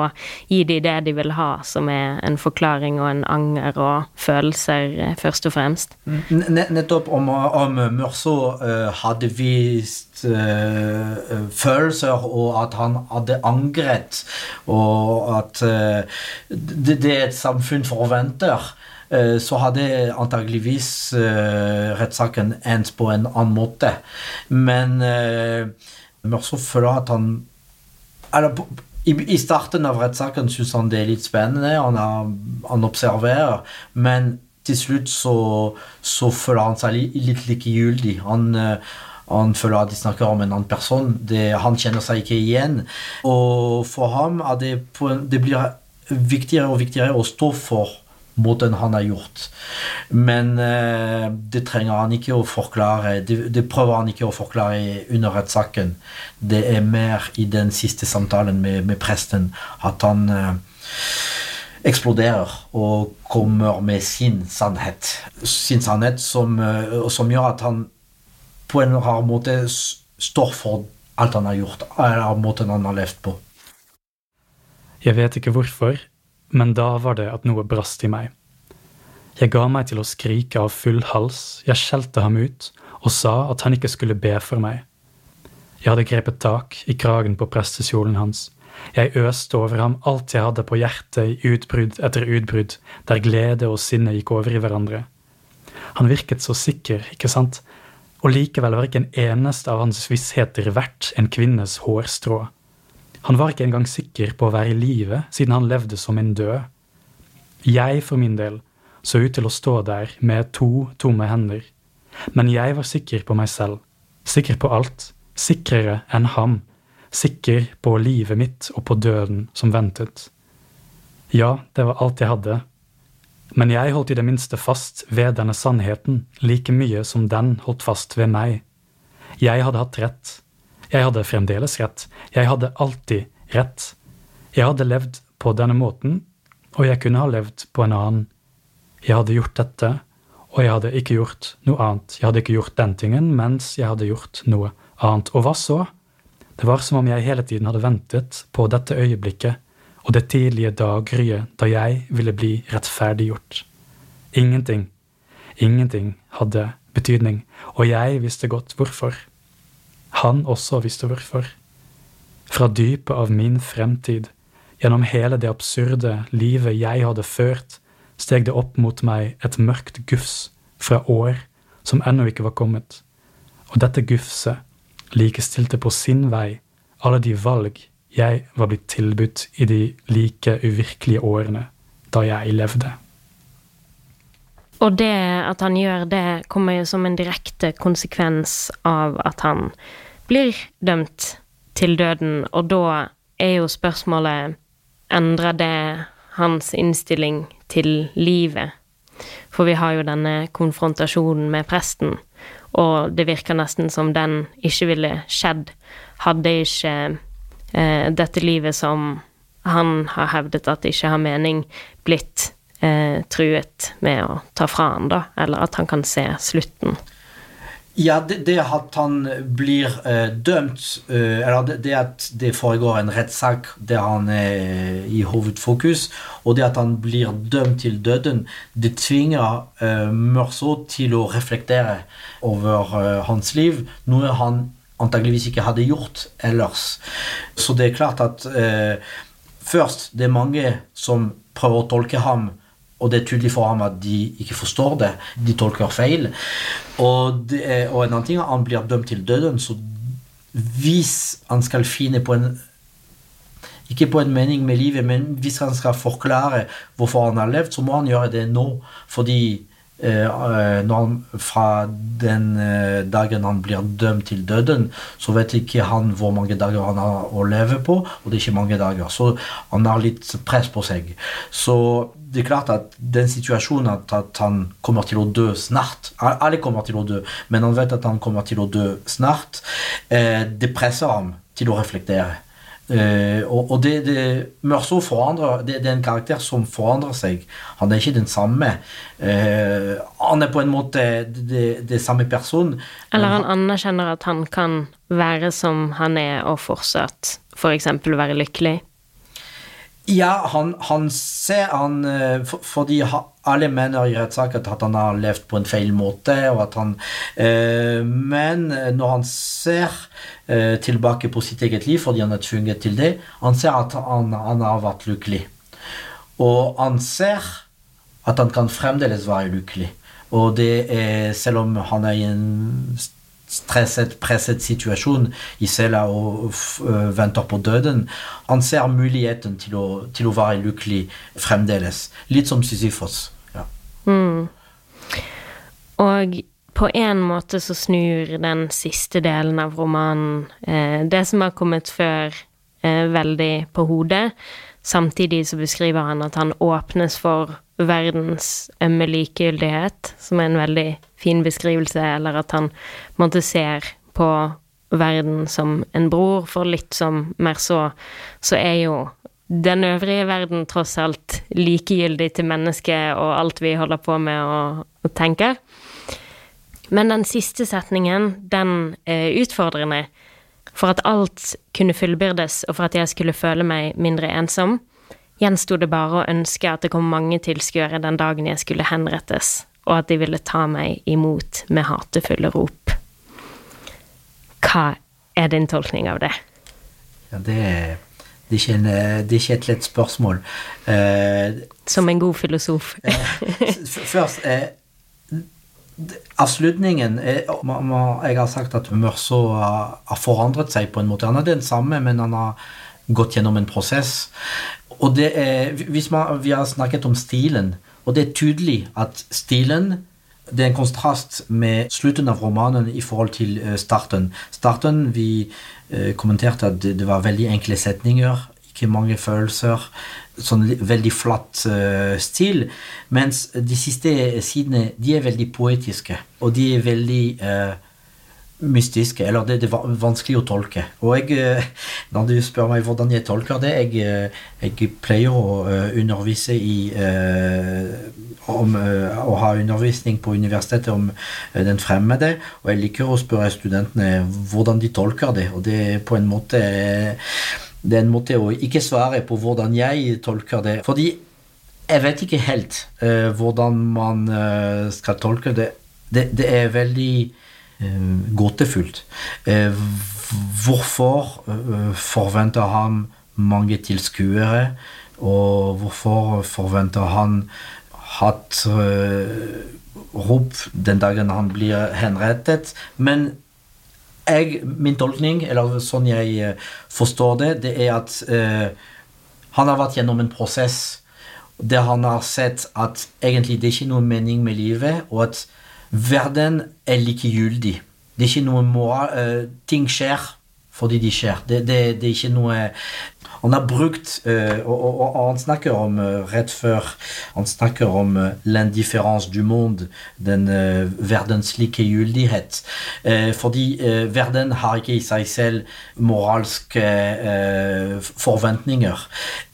gi de det de vil ha, som er en forklaring og en anger og følelser, eh, først og fremst. Nettopp om, om Mørso uh, hadde vist uh, følelser, og at han hadde angret, og at uh, det, det er et samfunn forventer. Eh, så hadde antageligvis eh, rettssaken endt på en annen måte. Men eh, Mørso føler at han eller, I starten av rettssaken syns han det er litt spennende, han, er, han observerer. Men til slutt så, så føler han seg litt, litt likegyldig. Han, han føler at de snakker om en annen person. Det, han kjenner seg ikke igjen. Og for ham er det, på, det blir viktigere og viktigere å stå for måten han har gjort. Men eh, det trenger han ikke å forklare. Det, det, prøver han ikke å forklare under rettssaken. Det er mer i den siste samtalen med, med presten at han eh, eksploderer og kommer med sin sannhet. Sin sannhet som, eh, som, gjør at han på en rar måte står for alt han har gjort, eller måten han har levd på. Jeg vet ikke hvorfor, men da var det at noe brast i meg. Jeg ga meg til å skrike av full hals, jeg skjelte ham ut og sa at han ikke skulle be for meg. Jeg hadde grepet tak i kragen på prestekjolen hans. Jeg øste over ham alt jeg hadde på hjertet i utbrudd etter utbrudd, der glede og sinne gikk over i hverandre. Han virket så sikker, ikke sant, og likevel var ikke en eneste av hans vissheter verdt en kvinnes hårstrå. Han var ikke engang sikker på å være i live, siden han levde som en død. Jeg, for min del, så ut til å stå der med to tomme hender. Men jeg var sikker på meg selv, sikker på alt, sikrere enn ham, sikker på livet mitt og på døden som ventet. Ja, det var alt jeg hadde. Men jeg holdt i det minste fast ved denne sannheten like mye som den holdt fast ved meg. Jeg hadde hatt rett. Jeg hadde fremdeles rett. Jeg hadde alltid rett. Jeg hadde levd på denne måten, og jeg kunne ha levd på en annen. Jeg hadde gjort dette, og jeg hadde ikke gjort noe annet. Jeg hadde ikke gjort den tingen mens jeg hadde gjort noe annet. Og hva så? Det var som om jeg hele tiden hadde ventet på dette øyeblikket og det tidlige daggryet da jeg ville bli rettferdiggjort. Ingenting, ingenting hadde betydning, og jeg visste godt hvorfor. Han også visste hvorfor. Fra dypet av min fremtid, gjennom hele det absurde livet jeg hadde ført, steg det opp mot meg et mørkt gufs fra år som ennå ikke var kommet, og dette gufset likestilte på sin vei alle de valg jeg var blitt tilbudt i de like uvirkelige årene da jeg levde. Og det at han gjør det, kommer jo som en direkte konsekvens av at han blir dømt til døden, og da er jo spørsmålet Endrer det hans innstilling til livet? For vi har jo denne konfrontasjonen med presten, og det virker nesten som den ikke ville skjedd hadde ikke eh, dette livet som han har hevdet at ikke har mening, blitt eh, truet med å ta fra han, da, eller at han kan se slutten. Ja, det, det at han blir uh, dømt, uh, eller det, det, at det foregår en rettssak der han er i hovedfokus, og det at han blir dømt til døden, det tvinger uh, Mørso til å reflektere over hans liv, noe han antageligvis ikke hadde gjort ellers. Så det er klart at først, det er mange som prøver å tolke ham og det er tydelig for ham at de ikke forstår det. De tolker feil. Og, det, og en annen ting er at han blir dømt til døden. Så hvis han skal finne på en ikke på en mening med livet, men hvis han skal forklare hvorfor han har levd, så må han gjøre det nå. Fordi han, fra den eh, dagen han blir dømt til døden, så vet ikke han hvor mange dager han har å leve på, og det er ikke mange dager. Så han har litt press på seg. Så det er klart at den situasjonen at, at, han kommer til å dø snart Alle kommer til å dø, men han vet at han kommer til å dø snart. Eh, det presser ham til å reflektere. Eh, og, og det, det Mørso forandrer det, det, er en karakter som forandrer seg. Han er ikke den samme. Eh, han er på en måte det, samme person. Eller han anerkjenner at han kan være som han er, og fortsatt f.eks. For være lykkelig. Ja, han, han ser han Fordi for, Fordi alle mener i rettssaken at han har levd på en feil måte. og at han, eh, Men når han ser eh, tilbake på sitt eget liv fordi han er tvunget til det, han ser at han, han har vært lykkelig. Og han ser at han kan fremdeles være lykkelig. Og det er, selv om han er i en stresset, presset situasjon i cella og venter på døden. Han ser muligheten til å, til å være lykkelig fremdeles. Litt som Sisyfos. Mm. Og på en måte så snur den siste delen av romanen eh, det som har kommet før, eh, veldig på hodet. Samtidig så beskriver han at han åpnes for verdens ømme likegyldighet, som er en veldig fin beskrivelse, eller at han måtte ser på verden som en bror, for litt som mer så, så er jo den øvrige verden tross alt likegyldig til mennesket og alt vi holder på med og, og tenker. Men den siste setningen, den er utfordrende. For at alt kunne fullbyrdes, og for at jeg skulle føle meg mindre ensom, gjensto det bare å ønske at det kom mange tilskuere den dagen jeg skulle henrettes, og at de ville ta meg imot med hatefulle rop. Hva er din tolkning av det? Ja, det, det, er, en, det er ikke et lett spørsmål. Uh, Som en god filosof. eh, først uh, Avslutningen Jeg har sagt at Mørso har forandret seg på en måte. Han er den samme, men han har gått gjennom en prosess. Og det er, hvis man, Vi har snakket om stilen, og det er tydelig at stilen det er en kontrast med slutten av romanen i forhold til eh, starten. Starten, Vi eh, kommenterte at det, var veldig enkle setninger, ikke mange følelser. Sånn veldig flatt uh, stil. Mens de siste sidene de er veldig poetiske, og de er veldig mystiske. Eller det, det, er vanskelig å tolke. Og jeg, uh, når du spør meg hvordan jeg tolker det Jeg, jeg pleier å undervise i om å ha undervisning på universitetet om den fremmede, og jeg liker å spørre studentene hvordan de tolker det. Og det er på en måte det er en måte å ikke svare på hvordan jeg tolker det. Fordi jeg vet ikke helt hvordan man skal tolke det. Det, det er veldig gåtefullt. hvorfor forventer han mange tilskuere, og hvorfor forventer han hatt rop den dagen han blir henrettet? Men jeg, min tolkning, eller sånn jeg eh, forstår det, det er at han har vært gjennom en prosess der han har sett at egentlig det er ikke noe mening med livet, og at verden er likegyldig. Det er ikke noe moral, uh, Ting skjer fordi de skjer. Det, det, det er ikke noe han har brukt uh, og, og, og, han snakker om uh, rett før Han snakker om uh, l'indifference du monde, den verdens likegyldighet. fordi verden har ikke i seg selv moralske forventninger.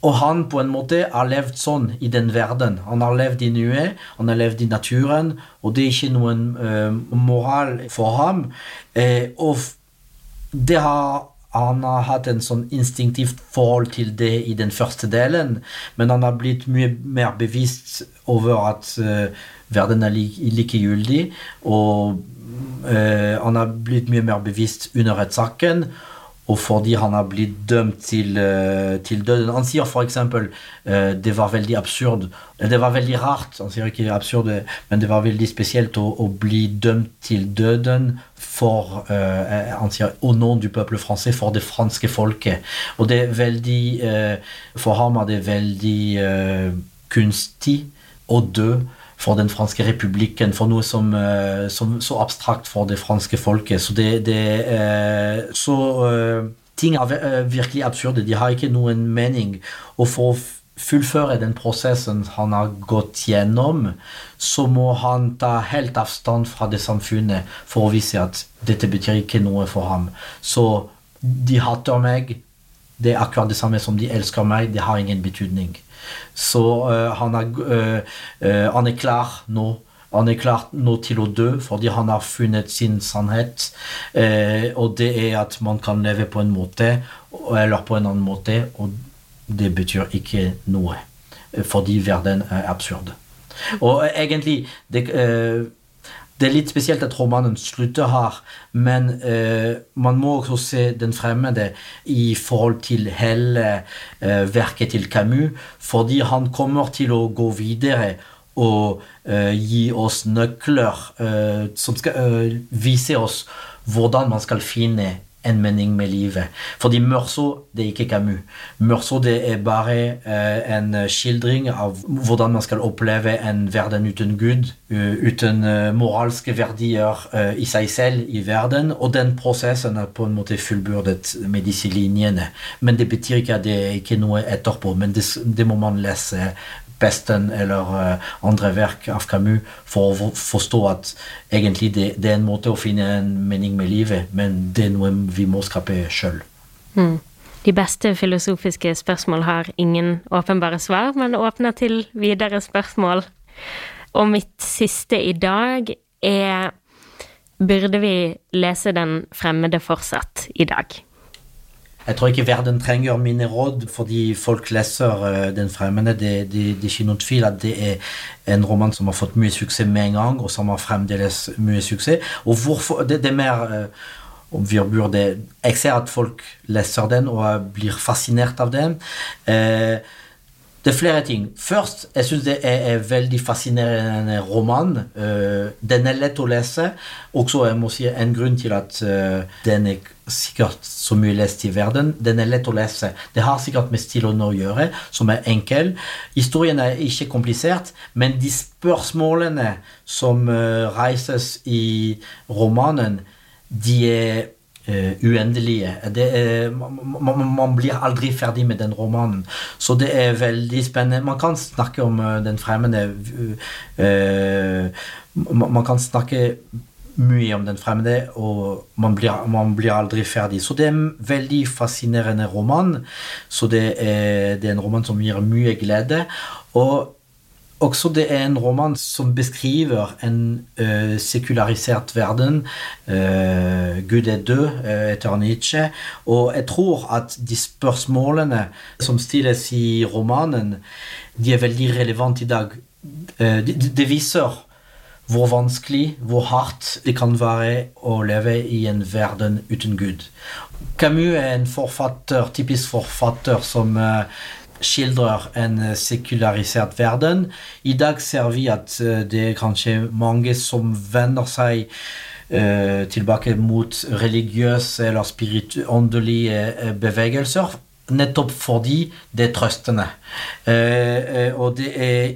Og han på en måte har levd sånn i den verden. Han har levd i nuet, han har levd i naturen, og det er ikke noen moral for ham. og det har han har hatt en sånn instinktivt forhold til det i den første delen, men han har blitt mye mer bevisst over at uh, verden er likegyldig, og uh, han har blitt mye mer bevisst under rettssaken og fordi han har blitt dømt til, uh, til døden. Han sier f.eks. Uh, det var veldig absurd. Det var veldig rart, han sier ikke absurd, men det var veldig spesielt å, å bli dømt til døden for uh, Han sier 'au nom du peuple français', for det franske folket. Og det er veldig uh, For ham er det veldig uh, kunstig å dø for den franske republikken, for noe som, uh, som så abstrakt for det franske folket. Så det, det uh, Så uh, ting er virkelig absurde. De har ikke noen mening. Og for å fullføre den prosessen han har gått gjennom, så må han ta helt avstand fra det samfunnet for å vise at dette betyr ikke noe for ham. Så de hater meg. Det er akkurat det samme som de elsker meg. Det har ingen betydning. Så uh, han, er, uh, han, er, klar nå. Han er klar nå til å dø fordi han har funnet sin sannhet. og det er at man kan leve på en måte eller på en annen måte, og det betyr ikke noe. Fordi verden er absurd. Og egentlig det, det er litt spesielt at romanen slutter her, men uh, man må også se den fremmede i forhold til hele uh, verket til Camus, fordi han kommer til å gå videre og uh, gi oss nøkler som skal vise oss hvordan man skal finne en mening med livet. Fordi Mørso det er ikke Camus. Mørso det er bare uh, en skildring av hvordan man skal oppleve en verden uten Gud, uh, uten uh, moralske verdier i seg selv i verden. Og den prosessen er på en måte fullbyrdet med disse linjene. Men det betyr ikke at det er ikke noe etterpå, men det, det må man lese Besten eller uh, andre verk av Camus for å forstå at egentlig det, det, er en måte å finne en mening med livet, men det er noe vi må skape sjøl. Mm. De beste filosofiske spørsmål har ingen åpenbare svar, men åpner til videre spørsmål. Og mitt siste i dag er Burde vi lese Den fremmede fortsatt i dag? Jeg tror ikke verden trenger mine råd fordi folk leser uh, Den fremmede. Det, det, det, er ikke noen tvil at det er en roman som har fått mye suksess med en gang, og som har fremdeles mye suksess. Og hvorfor Det, det er mer uh, om vi burde Jeg ser at folk leser den og blir fascinert av den. Uh, det er flere ting. Først, jeg syns det er en veldig fascinerende roman. Uh, den er lett å lese. Også jeg må si en grunn til at uh, den er sikkert så mye lest i verden. Den er lett å lese. Det har sikkert med stilen å gjøre, som er enkel. Historien er ikke komplisert, men de spørsmålene som uh, reises i romanen, de er uendelige. Det er, man, man, blir aldri ferdig med den romanen. Så det er veldig spennende. Man kan snakke om uh, den fremmede Man kan snakke mye om den fremmede, og man blir, man blir, aldri ferdig. Så det er en veldig fascinerende roman. Så det er, det er en roman som gir mye glede. Og også det er en roman som beskriver en uh, sekularisert verden. Uh, Gud er død, uh, etter Nietzsche. Og jeg tror at de spørsmålene som stilles i romanen, de er veldig relevante i dag. Det de viser hvor vanskelig, hvor hardt det kan være å leve i en verden uten Gud. Camus er en forfatter, typisk forfatter som skildrer en sekularisert verden. I dag ser vi at uh, det er kanskje mange som vender seg eh, tilbake mot religiøse eller åndelige bevegelser, nettopp fordi det er trøstende. og det er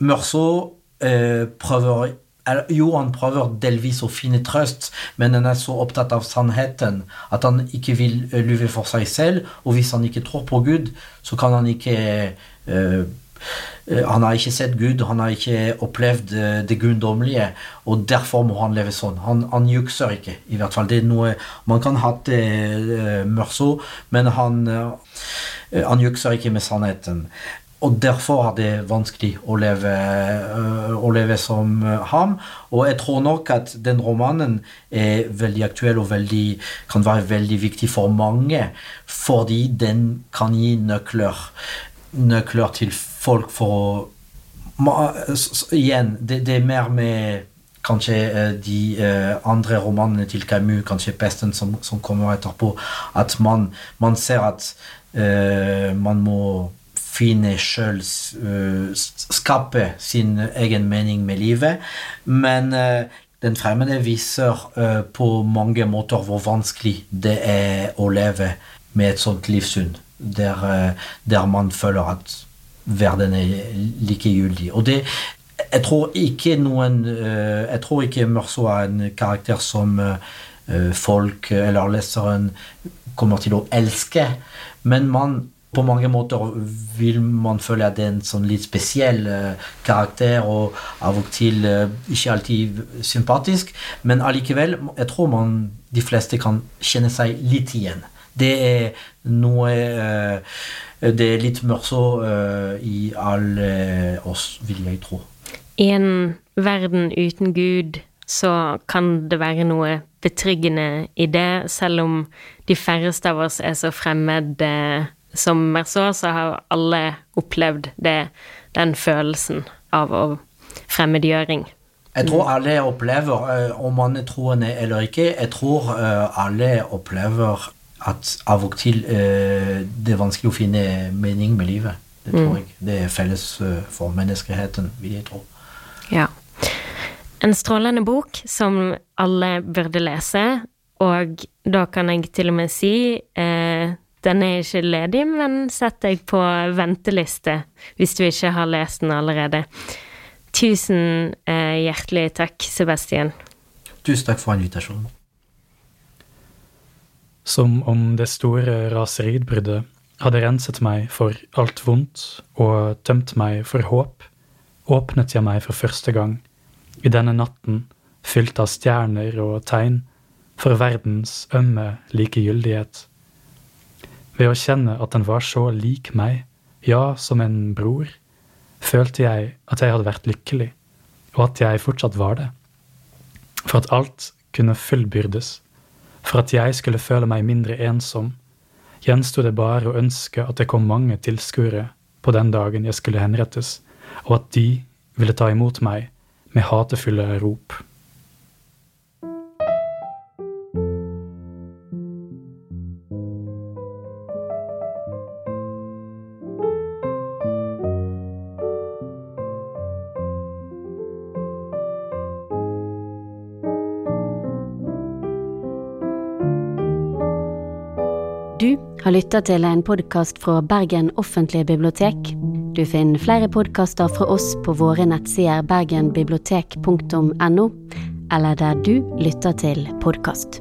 Mørso prøver jo, han prøver delvis å finne trøst, men han er så opptatt av sannheten at han ikke vil eh, lyve for seg selv. Og hvis han ikke tror på Gud, så kan han ikke uh, han har ikke sett Gud, han har ikke opplevd det guddommelige, og derfor må han leve sånn. Han, han jukser ikke, i hvert fall. Det er noe Man kan ha det uh, mørso, men han, uh, han jukser ikke med sannheten. Og derfor er det vanskelig å leve, øh, å leve, som øh, ham. Og jeg tror nok at den romanen er veldig aktuell og veldig, kan være veldig viktig for mange. Fordi den kan gi nøkler, nøkler til folk for Igjen, det, det er mer med kanskje øh, de andre romanene til Camus, kanskje 'Pesten', som, som kommer etterpå, at man, man ser at uh, man må finne sjøl uh, Skape sin egen mening med livet. Men uh, den fremmede viser uh, på mange måter hvor vanskelig det er å leve med et sånt livssyn, der, der man føler at verden er likegyldig. Og det jeg tror ikke noen Jeg tror ikke Mørso er en karakter som folk eller leseren kommer til å elske, men man på mange måter vil man føle at det er en sånn litt spesiell uh, karakter, og av og til uh, ikke alltid sympatisk, men allikevel, jeg tror man, de fleste kan kjenne seg litt igjen. Det er noe uh, Det er litt mørso i alle oss, vil jeg tro. I en verden uten Gud så kan det være noe betryggende i det, selv om de færreste av oss er så fremmede som Merceau, så har alle opplevd det, den følelsen av å fremmedgjøring. Jeg tror alle opplever, eh, om man er troende eller ikke, jeg tror eh, alle opplever at av og til eh, det er vanskelig å finne mening med livet. Det tror mm. jeg. Det er felles for menneskeheten, vil jeg tro. Ja. En strålende bok som alle burde lese, og da kan jeg til og med si eh, den er ikke ledig, men sett deg på venteliste hvis du ikke har lest den allerede. Tusen eh, hjertelig takk, Sebastian. Tusen takk for invitasjonen. Som om det store raseriutbruddet hadde renset meg for alt vondt og tømt meg for håp, åpnet jeg meg for første gang, i denne natten fylt av stjerner og tegn, for verdens ømme likegyldighet. Ved å kjenne at den var så lik meg, ja, som en bror, følte jeg at jeg hadde vært lykkelig, og at jeg fortsatt var det. For at alt kunne fullbyrdes, for at jeg skulle føle meg mindre ensom, gjensto det bare å ønske at det kom mange tilskuere på den dagen jeg skulle henrettes, og at de ville ta imot meg med hatefulle rop. Lytta til en podkast fra Bergen offentlige bibliotek. Du finner flere podkaster fra oss på våre nettsider bergenbibliotek.no, eller der du lytter til podkast.